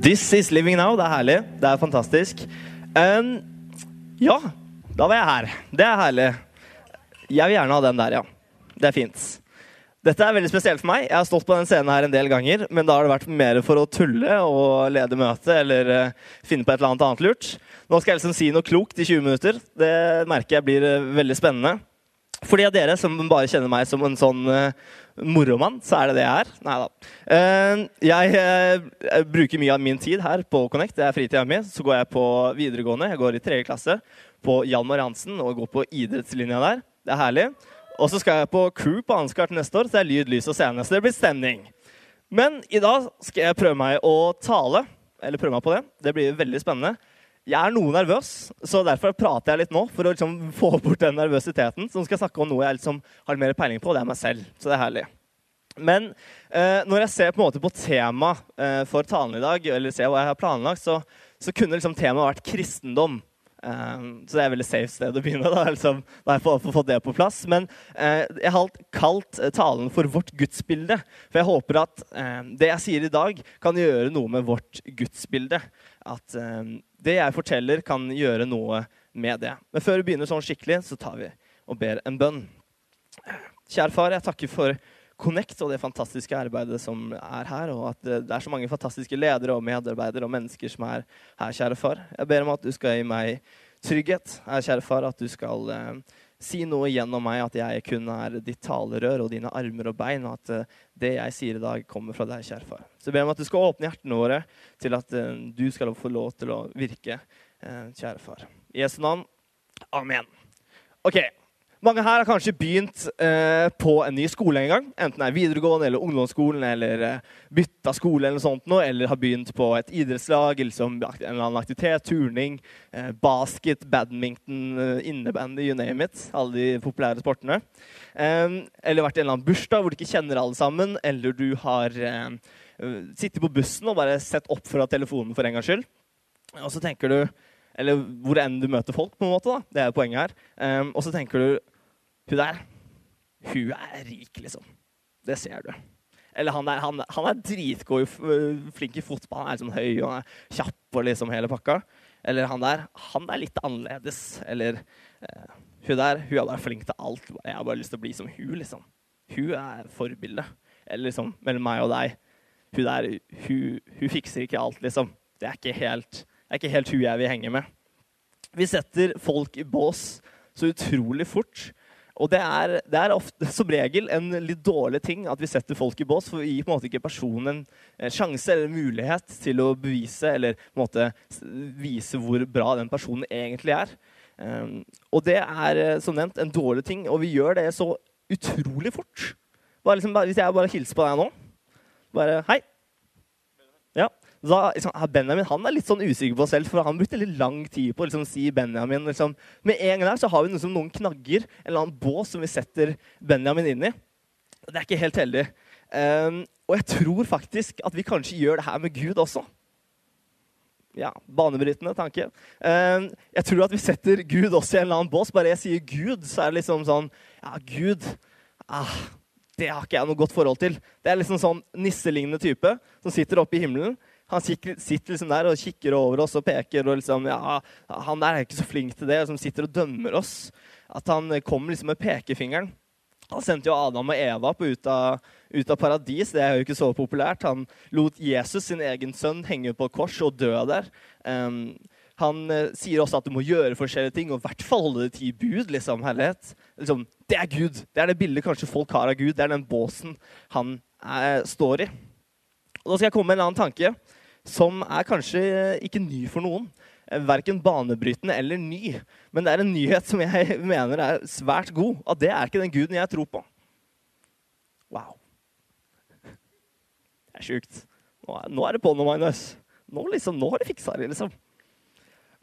This is living now. Det er herlig. Det er fantastisk. Um, ja, da var jeg her. Det er herlig. Jeg vil gjerne ha den der, ja. Det er fint. Dette er veldig spesielt for meg. Jeg har stått på den scenen her en del ganger, men da har det vært mer for å tulle og lede møtet eller uh, finne på et eller annet annet lurt. Nå skal jeg liksom si noe klokt i 20 minutter. Det merker jeg blir uh, veldig spennende. For de av dere som bare kjenner meg som en sånn uh, moromann, så er det det jeg er. Nei da. Uh, jeg, uh, bruker mye av min tid her på Connect. Det er fritida mi. Så går jeg på videregående. Jeg går i tredje klasse på Hjalmar Hansen og går på idrettslinja der. Det er herlig. Og så skal jeg på crew på Ansgard neste år, så det er lyd, lys og scene. Så det blir stemning. Men i dag skal jeg prøve meg å tale. Eller prøve meg på det. Det blir veldig spennende. Jeg er noe nervøs, så derfor prater jeg litt nå for å liksom få bort den nervøsiteten. Så nå skal jeg snakke om noe jeg liksom har mer peiling på, og det er meg selv. Så det er herlig. Men eh, når jeg ser på, en på temaet eh, for talen i dag, eller ser hva jeg har planlagt, så, så kunne liksom temaet vært kristendom. Eh, så det er et veldig safe sted å begynne. Da, liksom, da har får fått det på plass. Men eh, jeg har kalt talen for vårt gudsbilde. For jeg håper at eh, det jeg sier i dag, kan gjøre noe med vårt gudsbilde. At eh, det jeg forteller, kan gjøre noe med det. Men før vi begynner sånn skikkelig, så tar vi og ber en bønn. Kjære far, jeg takker for Connect og det fantastiske arbeidet som er her, og at det er så mange fantastiske ledere og medarbeidere og mennesker som er her, kjære far. Jeg ber om at du skal gi meg trygghet, kjære far, at du skal eh, si noe gjennom meg, at jeg kun er ditt talerør og dine armer og bein, og at eh, det jeg sier i dag, kommer fra deg, kjære far. Så jeg ber om at du skal åpne hjertene våre til at eh, du skal få lov til å virke, eh, kjære far. I Jesu navn. Amen. Ok, mange her har kanskje begynt eh, på en ny skole en gang. Enten det er videregående eller ungdomsskolen eller eh, bytta skole eller noe sånt noe, eller har begynt på et idrettslag eller en eller annen aktivitet, turning, eh, basket, badminton, eh, innebandy, you name it. Alle de populære sportene. eller vært i en eller annen bursdag hvor du ikke kjenner alle sammen, eller du har eh, sittet på bussen og bare sett opp fra telefonen for en gangs skyld. Og så tenker du eller hvor enn du møter folk, på en måte. da. Det er poenget her. Um, og så tenker du hun der, hun er rik, liksom. Det ser du. Eller han der, han, han er dritgod, flink i fotball. Han er liksom høy og er kjapp og liksom hele pakka. Eller han der, han er litt annerledes. Eller uh, hun der, hun er bare flink til alt. Jeg har bare lyst til å bli som hun, liksom. Hun er forbildet. Eller liksom mellom meg og deg. Hun der, hun, hun fikser ikke alt, liksom. Det er ikke helt, er ikke helt hun jeg vil henge med. Vi setter folk i bås så utrolig fort. Og det er, det er ofte, som regel en litt dårlig ting at vi setter folk i bås, for vi gir på en måte ikke personen en sjanse eller mulighet til å bevise eller på en måte vise hvor bra den personen egentlig er. Um, og det er eh, som nevnt en dårlig ting, og vi gjør det så utrolig fort. Liksom, hvis jeg bare hilser på deg nå Bare hei. Da, liksom, Benjamin han er litt sånn usikker på selv, for han brukte litt lang tid på å liksom, si Benjamin. Liksom. Med en gang der så har vi liksom, noen knagger, en eller annen bås som vi setter Benjamin inn i. Det er ikke helt heldig. Um, og jeg tror faktisk at vi kanskje gjør det her med Gud også. Ja, banebrytende tanke. Um, jeg tror at vi setter Gud også i en eller annen bås. Bare jeg sier Gud, så er det liksom sånn Ja, Gud ah, Det har ikke jeg noe godt forhold til. Det er liksom sånn nisselignende type som sitter oppe i himmelen han sitter liksom der og kikker over oss og peker. og liksom, ja, Han der er ikke så flink til det, Liksom, sitter og dømmer oss. At han kommer liksom med pekefingeren. Han sendte jo Adam og Eva på ut av, ut av, paradis. Det er jo ikke så populært. Han lot Jesus, sin egen sønn, henge på kors og dø der. Um, han uh, sier også at du må gjøre forskjellige ting, og i hvert fall holde det ti bud. liksom, herlighet. Liksom, det er Gud. Det er det bildet kanskje folk har av Gud. Det er den båsen han er, står i. Og Da skal jeg komme med en annen tanke som er kanskje ikke ny for noen. Verken banebrytende eller ny. Men det er en nyhet som jeg mener er svært god. At det er ikke den guden jeg tror på. Wow. Det er sjukt. Nå er, nå er det på noe, Magnus. Nå, liksom, nå har de fiksa det, liksom.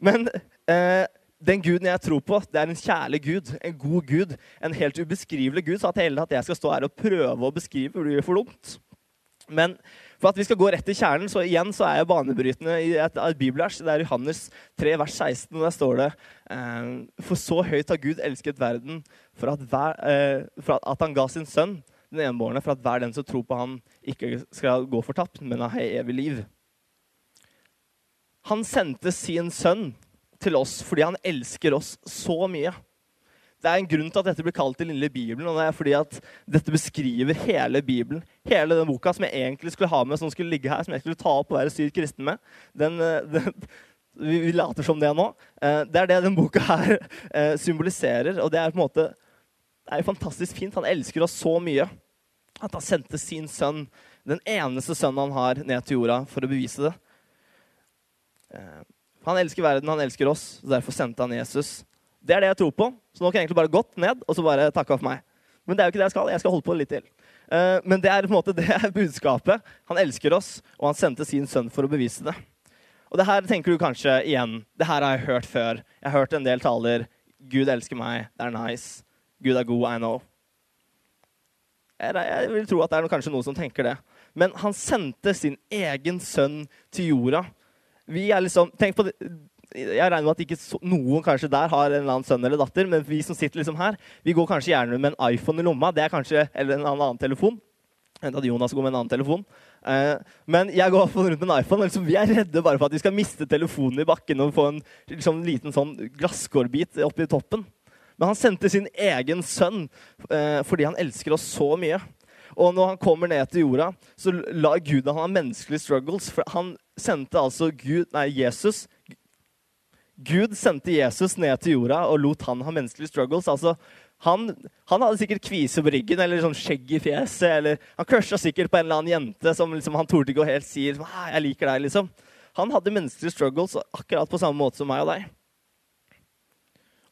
Men eh, den guden jeg tror på, det er en kjærlig gud. En god gud. En helt ubeskrivelig gud. Så at jeg, at jeg skal stå her og prøve å beskrive, blir for dumt. Men for at vi skal gå rett til kjernen, så igjen så er jeg banebrytende i et, et bibelvers. Det er Johannes 3, vers 16, og der står det eh, For så høyt har Gud elsket verden, for at, hver, eh, for at han ga sin sønn, den enbårne, for at hver den som tror på han ikke skal gå fortapt, men ha evig liv. Han sendte sin sønn til oss fordi han elsker oss så mye. Det er en grunn til at dette blir kalt den lille Bibelen. og det er fordi at Dette beskriver hele Bibelen. Hele den boka som jeg egentlig skulle ha med, som skulle ligge her, som jeg skulle ta opp og være sykt kristen med. Den, eh, den, vi, vi, later som det nå. Eh, det er det den boka her eh, symboliserer. Og det er på en måte det er fantastisk fint. Han elsker oss så mye at han sendte sin sønn, den eneste sønnen han har, ned til jorda for å bevise det. Han elsker verden, han elsker oss, derfor sendte han Jesus. Det er det jeg tror på. Så nå kan jeg egentlig bare gått ned og så bare takke for meg. Men det er jo ikke det jeg skal. Jeg skal holde på litt til. Uh, men det er på en måte det er budskapet. Han elsker oss, og han sendte sin sønn for å bevise det. Og det her tenker du kanskje igjen. Det her har jeg hørt før. Jeg har hørt en del taler. Gud elsker meg. Det er nice. Gud er god. I know. Jeg vil tro at det er kanskje noen som tenker det. Men han sendte sin egen sønn til jorda. Vi er liksom, tenk på det, jeg regner med at ikke så, noen kanskje der har en eller annen sønn eller datter, men vi som sitter liksom her, vi går kanskje gjerne med en iPhone i lomma. det er kanskje, Eller en annen telefon. Vent at Jonas går med en annen telefon. Eh, men jeg går rundt med en iPhone. Liksom, vi er redde bare for at vi skal miste telefonen i bakken og få en liksom, liten sånn glasskårbit oppi toppen. Men han sendte sin egen sønn eh, fordi han elsker oss så mye. Og når han kommer ned til jorda, så lar Gud han ha menneskelige struggles. For han sendte altså Gud, nei, Jesus Gud sendte Jesus ned til jorda og lot han ha menneskelige struggles. Altså, han, han, hadde sikkert kvise på ryggen eller sånn skjegg i fjeset. eller Han crusha sikkert på en eller annen jente som liksom, han torde ikke å helt si liksom, 'Jeg liker deg'. liksom. Han hadde menneskelige struggles akkurat på samme måte som meg og deg.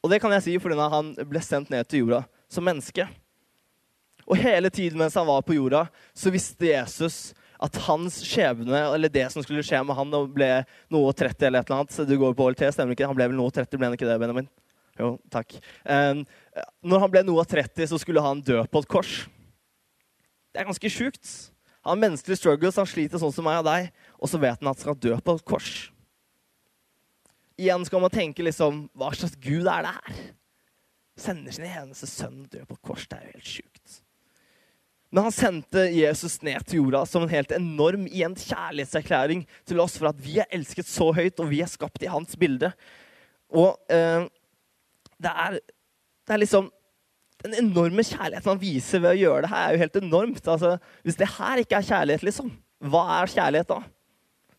Og det kan jeg si fordi han ble sendt ned til jorda som menneske. Og hele tiden mens han var på jorda, så visste Jesus at hans skjebne, eller det som skulle skje med han, ble noe 30 eller et eller annet. Så du går på OLT, stemmer ikke? Han ble vel noe 30, ble han ikke det, Benjamin? Jo, takk. Um, når han ble noe av 30, så skulle han dø på et kors. Det er ganske sjukt. Han har menneskelige struggles, han sliter sånn som meg og deg, og så vet han at han skal dø på et kors. Igjen skal man tenke liksom Hva slags gud er det her? Sender sin eneste sønn dør på et kors. Det er jo helt sjukt. Men han sendte Jesus ned til jorda som en helt enorm igjen kjærlighetserklæring til oss for at vi er elsket så høyt, og vi er skapt i hans bilde. Og eh, det, er, det er liksom Den enorme kjærligheten han viser ved å gjøre det her, er jo helt enormt. Altså, hvis det her ikke er kjærlighet, liksom, hva er kjærlighet da?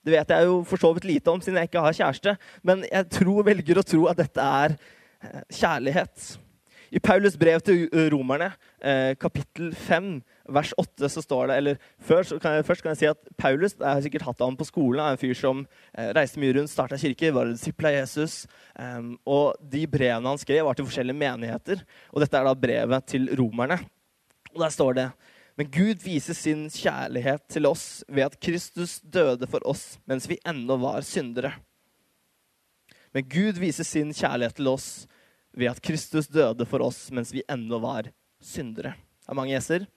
Det vet jeg jo for så vidt lite om, siden jeg ikke har kjæreste. Men jeg tror, velger å tro at dette er eh, kjærlighet. I Paulus brev til romerne, eh, kapittel 5, vers 8, så står det eller Først kan jeg, først kan jeg si at Paulus jeg har sikkert hatt ham på skolen. er en fyr som eh, reiste mye rundt, starta kirke, var disippel av Jesus. Um, og de brevene han skrev, var til forskjellige menigheter. Og dette er da brevet til romerne. Og der står det men Gud viser sin kjærlighet til oss ved at Kristus døde for oss mens vi ennå var syndere. Men Gud viser sin kjærlighet til oss ved at Kristus døde for oss mens vi ennå var syndere. Det er mange gjesser.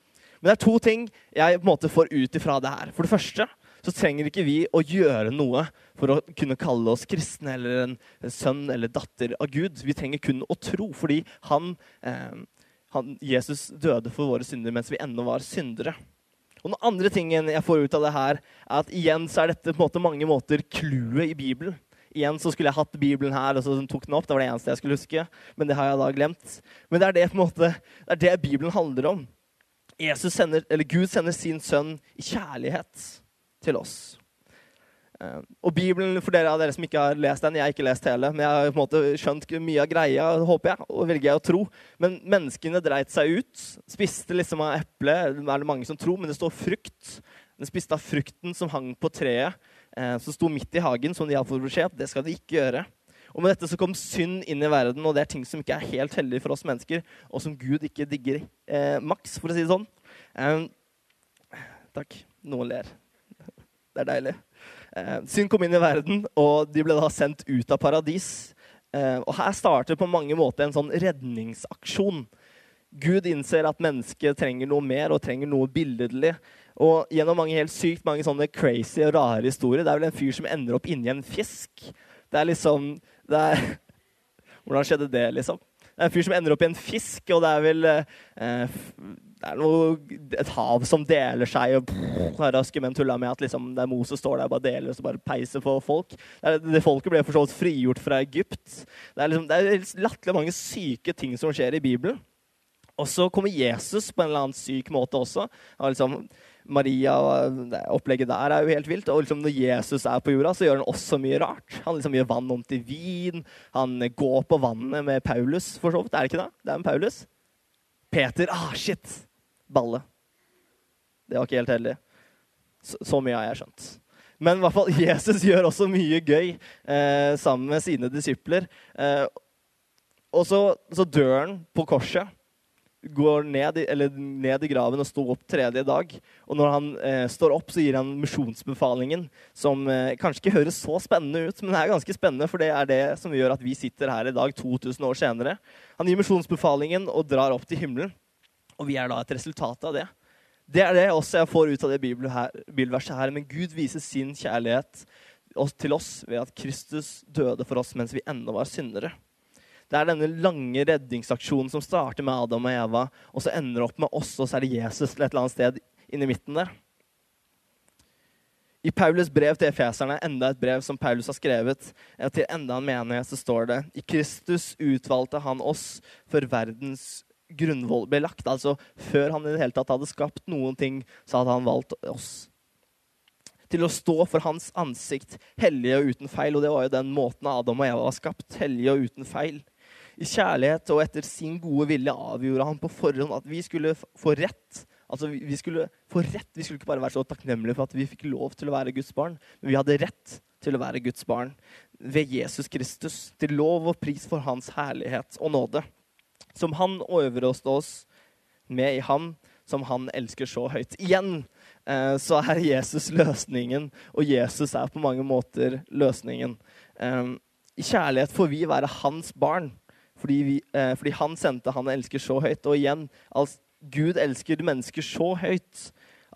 Men det er to ting jeg på en måte får ut ifra det her. For det første så trenger ikke vi å gjøre noe for å kunne kalle oss kristne eller en sønn eller datter av Gud. Vi trenger kun å tro, fordi han, eh, han, Jesus døde for våre synder mens vi ennå var syndere. Og Den andre tingen jeg får ut av det her, er at igjen så er dette på måte mange måter clouet i Bibelen. Igjen så skulle jeg hatt Bibelen her, og så tok den opp. Det var det eneste jeg skulle huske. Men det har jeg da glemt. Men det er det, måte, det, er det Bibelen handler om. Sender, Gud sender sin sønn i kjærlighet til oss. Eh, og Bibelen, for dere av dere som ikke har lest den, jeg har ikke lest hele, men jeg har på en måte skjønt mye av greia, håper jeg, og velger jeg å tro. Men menneskene dreit seg ut. Spiste liksom av eplet, er det mange som tror, men det står frukt. Den spiste av frukten som hang på treet som sto midt i hagen, som de hadde fått beskjed det skal de ikke gjøre. Og Med dette så kom synd inn i verden, og det er ting som ikke er helt heldig for oss mennesker, og som Gud ikke digger eh, maks, for å si det sånn. Eh, takk. Noen ler. Det er deilig. Eh, synd kom inn i verden, og de ble da sendt ut av paradis. Eh, og Her starter på mange måter en sånn redningsaksjon. Gud innser at mennesket trenger noe mer og trenger noe billedlig. Og gjennom mange helt sykt mange sånne crazy og rare historier. Det er vel en fyr som ender opp inni en fisk. Det er liksom det er, Hvordan skjedde det, liksom? Det er en fyr som ender opp i en fisk, og det er vel eh, det er noe, et hav som deler seg, og raske menn tulla med at liksom, er Moses står der og bare deler og bare peiser på folk. Det, er, det Folket ble for så vidt frigjort fra Egypt. Det er, liksom, er latterlig mange syke ting som skjer i Bibelen. Og så kommer Jesus på en eller annen syk måte også. Og liksom, Maria og opplegget der er jo helt vilt. Og liksom når Jesus er på jorda, så gjør han også mye rart. Han liksom gjør vann om til vin. Han går på vannet med Paulus, for så vidt. Er det ikke det? Det er med Paulus. Peter Ah, shit! Balle. Det var ikke helt heldig. Så, så mye har jeg skjønt. Men i hvert fall, Jesus gjør også mye gøy eh, sammen med sine disipler. Eh, og så, så dør han på korset går ned i, ned i, graven og står opp tredje dag. Og når han eh, står opp, så gir han misjonsbefalingen, som eh, kanskje ikke høres så spennende ut, men det er ganske spennende, for det er det som gjør at vi sitter her i dag 2000 år senere. Han gir misjonsbefalingen og drar opp til himmelen. Og vi er da et resultat av det. Det er det også jeg får ut av det bibelverset her. Men Gud viser sin kjærlighet til oss ved at Kristus døde for oss mens vi ennå var syndere. Det er denne lange redningsaksjonen som starter med Adam og Eva, og så ender opp med oss, og så er det Jesus et eller annet sted inni midten der. I Paulus brev til efeserne, enda et brev som Paulus har skrevet til enda en menighet, så står det i Kristus utvalgte han oss før verdens grunnvoll ble lagt. Altså før han i det hele tatt hadde skapt noen ting, så hadde han valgt oss. Til å stå for hans ansikt, hellige og uten feil. Og det var jo den måten Adam og Eva var skapt, hellige og uten feil. I kjærlighet og etter sin gode vilje avgjorde han på forhånd at vi skulle få rett. Altså, vi skulle få rett. Vi skulle ikke bare være så takknemlige for at vi fikk lov til å være Guds barn, men vi hadde rett til å være Guds barn ved Jesus Kristus, til lov og pris for hans herlighet og nåde. Som han overraste oss med i ham, som han elsker så høyt. Igjen eh, så er Jesus løsningen, og Jesus er på mange måter løsningen. Eh, I kjærlighet får vi være hans barn. Fordi, vi, eh, fordi, han sendte han elsker så høyt. Og igjen, altså, Gud elsker mennesker så høyt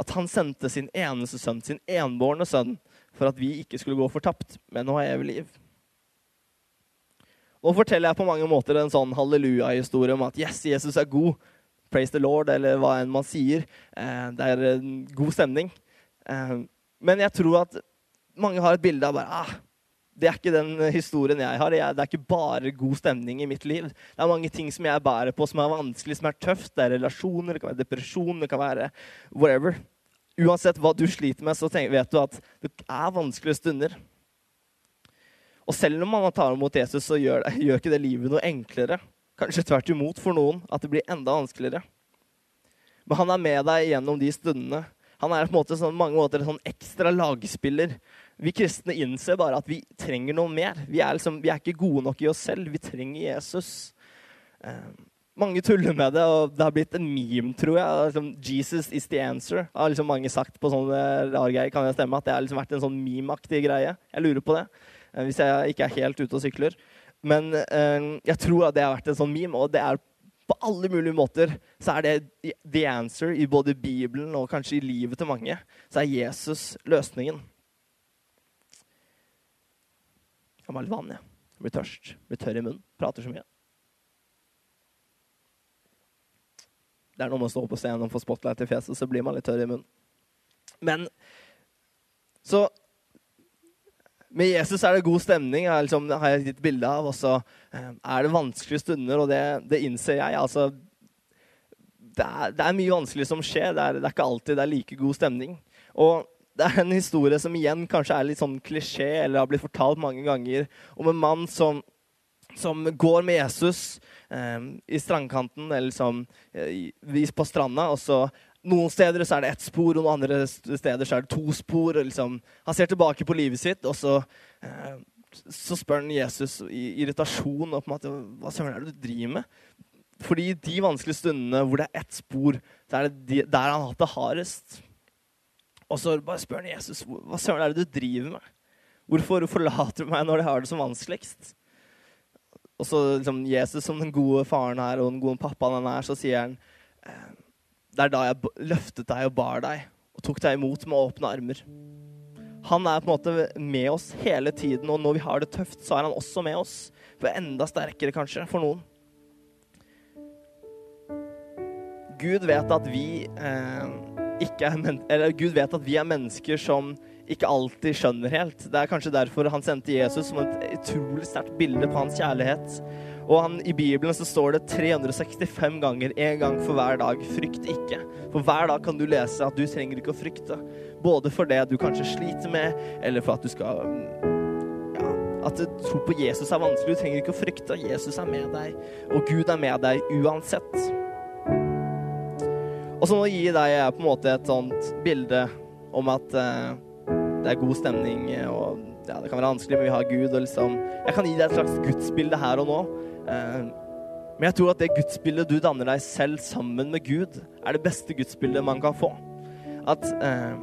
at han sendte sin eneste sønn, sin enbårne sønn, for at vi ikke skulle gå fortapt, men å ha evig liv. Nå forteller jeg på mange måter en sånn halleluja-historie om at yes, Jesus er god. Praise the Lord, eller hva enn man sier. Eh, det er en god stemning. Eh, men jeg tror at mange har et bilde av bare ah, det er ikke den historien jeg har. Det er ikke bare god stemning i mitt liv. Det er mange ting som jeg bærer på som er vanskelig, som er tøft. Det er relasjoner, det kan være depresjon, det kan være whatever. Uansett hva du sliter med, så vet du at det er vanskelige stunder. Og selv om man tar imot Jesus, så gjør, det, gjør ikke det livet noe enklere. Kanskje tvert imot for noen, at det blir enda vanskeligere. Men han er med deg gjennom de stundene. Han er på måte sånn, mange måter en sånn ekstra lagspiller vi kristne innser bare at vi trenger noe mer. Vi er, liksom, vi er ikke gode nok i oss selv. Vi trenger Jesus. Eh, mange tuller med det, og det har blitt en meme, tror jeg. Liksom, 'Jesus is the answer' har liksom mange sagt på sånne rare greier. Kan det stemme? At det har liksom vært en sånn meme-aktig greie. Jeg lurer på det, eh, hvis jeg ikke er helt ute og sykler. Men eh, jeg tror at det har vært en sånn meme, og det er på alle mulige måter så er det the answer i både Bibelen og kanskje i livet til mange. Så er Jesus løsningen. Jeg må ha litt vann, jeg. Jeg blir tørst. Jeg blir tørr i munnen. Prater så mye. Det er noe med å stå på scenen og få spotlight i fjeset, så blir man litt tørr i munnen. Men så Med Jesus er det god stemning, jeg liksom, har jeg gitt bilde av. Og så eh, er det vanskelige stunder, og det, det innser jeg. Altså, det er, det er, mye vanskelig som skjer. Det er, det er ikke alltid det er like god stemning. Og det er en historie som igjen kanskje er litt sånn klisjé, eller har blitt fortalt mange ganger, om en mann som, som går med Jesus eh, i strandkanten, eller som eh, på stranda. og så Noen steder så er det ett spor, og noen andre steder så er det to spor. og liksom, Han ser tilbake på livet sitt, og så, eh, så spør han Jesus i irritasjon og på en måte, hva søren er det du driver med. Fordi de vanskelige stundene hvor det er ett spor, så er det de, der han har hatt det hardest. Og så bare spør han Jesus hva søren er det du driver med. Hvorfor forlater du meg når jeg har det som vanskeligst? Og så liksom, Jesus som den gode faren her og den gode pappaen han er, så sier han eh, det er da jeg løftet deg og bar deg og tok deg imot med åpne armer. Han er på en måte med oss hele tiden, og når vi har det tøft, så er han også med oss. For enda sterkere, kanskje, for noen. Gud vet at vi eh, ikke er men Eller Gud vet at vi er mennesker som ikke alltid skjønner helt. Det er kanskje derfor han sendte Jesus som et utrolig sterkt bilde på hans kjærlighet. Og han, i Bibelen så står det 365 ganger, én gang for hver dag, frykt ikke. For hver dag kan du lese at du trenger ikke å frykte. Både for det du kanskje sliter med, eller for at du skal ja, At du tror på Jesus er vanskelig. Du trenger ikke å frykte. Jesus er med deg, og Gud er med deg uansett. Og så må jeg gi deg på en måte et sånt bilde om at eh, det er god stemning, og ja, det kan være vanskelig, men vi har Gud. Og liksom, jeg kan gi deg et slags gudsbilde her og nå. Eh, men jeg tror at det gudsbildet du danner deg selv sammen med Gud, er det beste gudsbildet man kan få. At eh,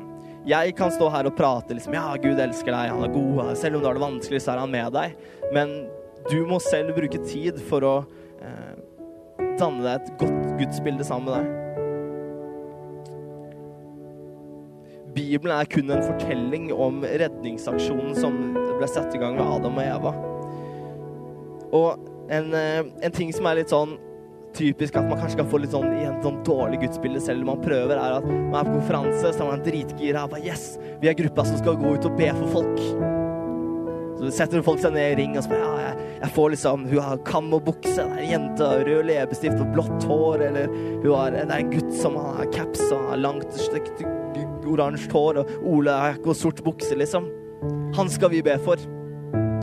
jeg kan stå her og prate liksom, ja, Gud elsker deg, han er god, selv om du har det vanskelig, så er han med deg. Men du må selv bruke tid for å danne deg et godt gudsbilde sammen med deg. Bibelen er kun en fortelling om redningsaksjonen som ble satt i gang ved Adam og Eva. Og en, eh, en ting som er litt sånn typisk at man kanskje kan få litt sånn i en sånn dårlig gudsbilde selv om man prøver, er at man er på konferanse, så er man dritgira. Yes, vi er gruppa som skal gå ut og be for folk. Så setter folk seg ned i ring og spør ja, jeg, jeg får liksom Hun har kam og bukse, det er en jente rød leppestift og blått hår, eller hun har, det er en gutt som har caps og har langt, stygt oransje hår og olajakke og sort bukse, liksom. Han skal vi be for.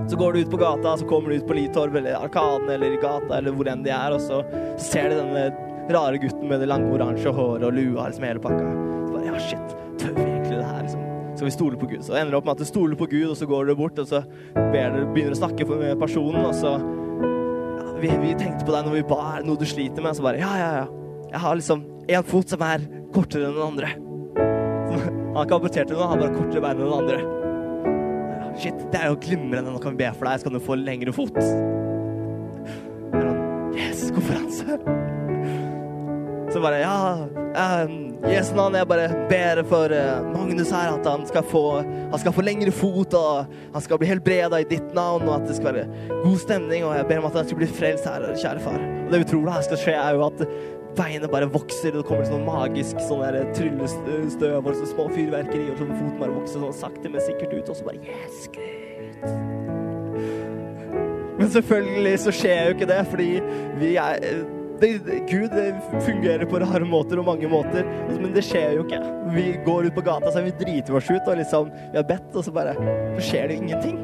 Så går du ut på gata, så kommer du ut på Litorv eller Arkaden eller gata eller hvor enn de er, og så ser du denne rare gutten med det lange oransje håret og lua, liksom hele pakka. Så bare ja, shit, tør vi egentlig det her, liksom? Skal vi stole på Gud? Så ender det opp med at du stoler på Gud, og så går du bort, og så du, begynner å snakke med personen, og så ja, vi, vi, tenkte på deg når vi ba, er det noe du sliter med? Så bare ja, ja, ja. Jeg har liksom én fot som er kortere enn den andre. Han har ikke amputert noe, han har bare kortere bein enn den andre. Shit, det er jo glimrende. Nå kan vi be for deg, så kan du få lengre fot. Yes, konferanse. Så bare Ja, um, Jesu navn, jeg bare ber for uh, Magnus her at han skal, få, han skal få lengre fot, og han skal bli helbreda i ditt navn, og at det skal være god stemning, og jeg ber om at han skal bli frelst her, kjære far. Og det vi tror da skal skje, er jo at veiene bare vokser, og det kommer sånn magisk sånn der tryllestøv og så små fyrverkeri, og sånn foten bare vokser sånn sakte, men sikkert ut, og så bare Yes, Gud. Men selvfølgelig så skjer jo ikke det, fordi vi er det, Gud fungerer på rare måter og mange måter, men det skjer jo ikke. Vi går ut på gata, så vi driter oss ut, og liksom Vi har bedt, og så bare Så skjer det ingenting.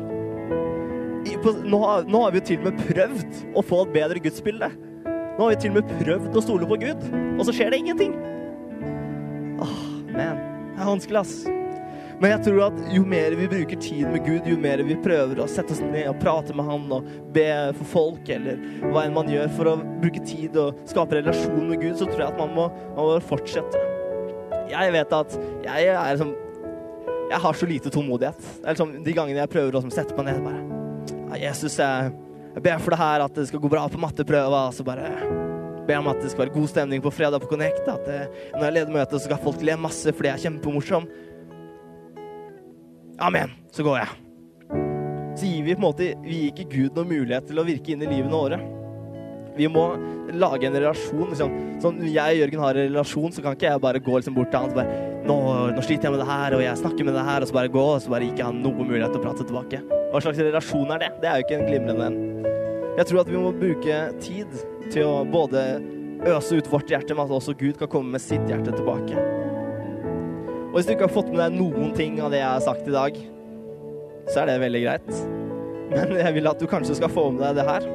På, nå, nå, har vi jo til og med prøvd å få et bedre gudsbilde. Nå har vi til og med prøvd å stole på Gud, og så skjer det ingenting. Åh, man. Det er vanskelig, ass. Men jeg tror at jo mer vi bruker tid med Gud, jo mer vi prøver å sette oss ned og prate med Han og be for folk, eller hva enn man gjør for å bruke tid og skape relasjon med Gud, så tror jeg at man må, man må fortsette. Jeg vet at jeg er liksom Jeg har så lite tålmodighet. Det er liksom de gangene jeg prøver å sette meg ned bare Jesus, jeg jeg ber for det her at det skal gå bra på matteprøva, så bare ber om at det skal være god stemning på fredag på Connect. At det, når jeg leder møtet, så skal folk le masse fordi jeg er kjempemorsom. Amen. Så går jeg. Så gir vi på en måte Vi gir ikke Gud noen mulighet til å virke inn i livene våre. Vi må lage en relasjon. Liksom. Sånn jeg og Jørgen har en relasjon, så kan ikke jeg bare gå liksom bort til han og bare nå, nå, sliter jeg med det her, og jeg snakker med det her, og så bare gå, og så bare ikke ha noen mulighet til å prate tilbake. Hva slags relasjon er det? Det er jo ikke en glimrende en. Jeg tror at vi må bruke tid til å både øse ut vårt hjerte, men at også Gud kan komme med sitt hjerte tilbake. Og hvis du ikke har fått med deg noen ting av det jeg har sagt i dag, så er det veldig greit. Men jeg vil at du kanskje skal få med deg det her.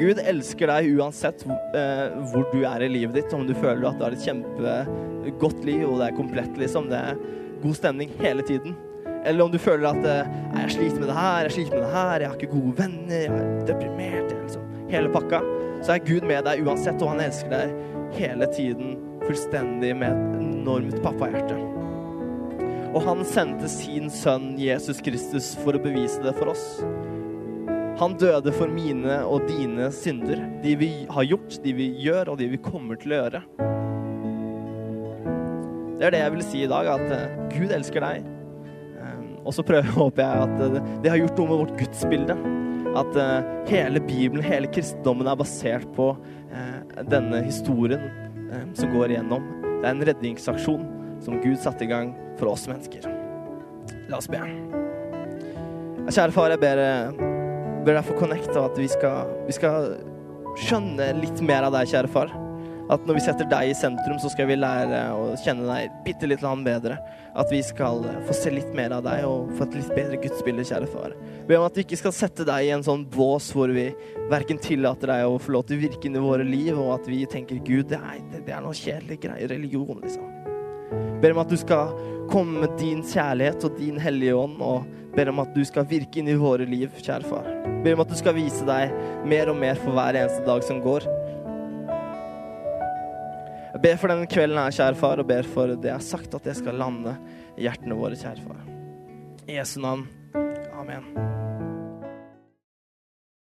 Gud elsker deg uansett eh, hvor du er i livet ditt. Om du føler at du har et kjempegodt liv, og det er komplett, liksom. Det er god stemning hele tiden. Eller om du føler at eh, jeg sliter med det her, jeg sliter med det her, jeg har ikke gode venner, jeg er deprimert, liksom. hele pakka, så er Gud med deg uansett, og han elsker deg hele tiden fullstendig med et enormt pappahjerte. Og han sendte sin sønn Jesus Kristus for å bevise det for oss. Han døde for mine og dine synder. De vi har gjort, de vi gjør, og de vi kommer til å gjøre. Det er det jeg vil si i dag, at eh, Gud elsker deg. Og så prøver, håper jeg at det, det har gjort noe med vårt gudsbilde. At uh, hele Bibelen, hele kristendommen er basert på uh, denne historien eh, som går igjennom. Det er en redningsaksjon som Gud satte i gang for oss mennesker. La oss be. Kjære far, jeg ber, ber deg for Connect og at vi skal, vi skal skjønne litt mer av deg, kjære far. At når vi setter deg i sentrum, så skal vi lære å kjenne deg bitte litt bedre. At vi skal få se litt mer av deg og få et litt bedre gudsbilde, kjære far. Be om at vi ikke skal sette deg i en sånn bås hvor vi verken tillater deg å få lov til å virke inn i våre liv, og at vi tenker Gud, det er, det er noe kjedelig greier, religion, liksom. Ber om at du skal komme med din kjærlighet og din hellige ånd, og ber om at du skal virke inn i våre liv, kjære far. Ber om at du skal vise deg mer og mer for hver eneste dag som går. Jeg ber for denne kvelden her, kjære far, og ber for det jeg har sagt, at det skal lande i hjertene våre, kjære far. I Jesu navn. Amen.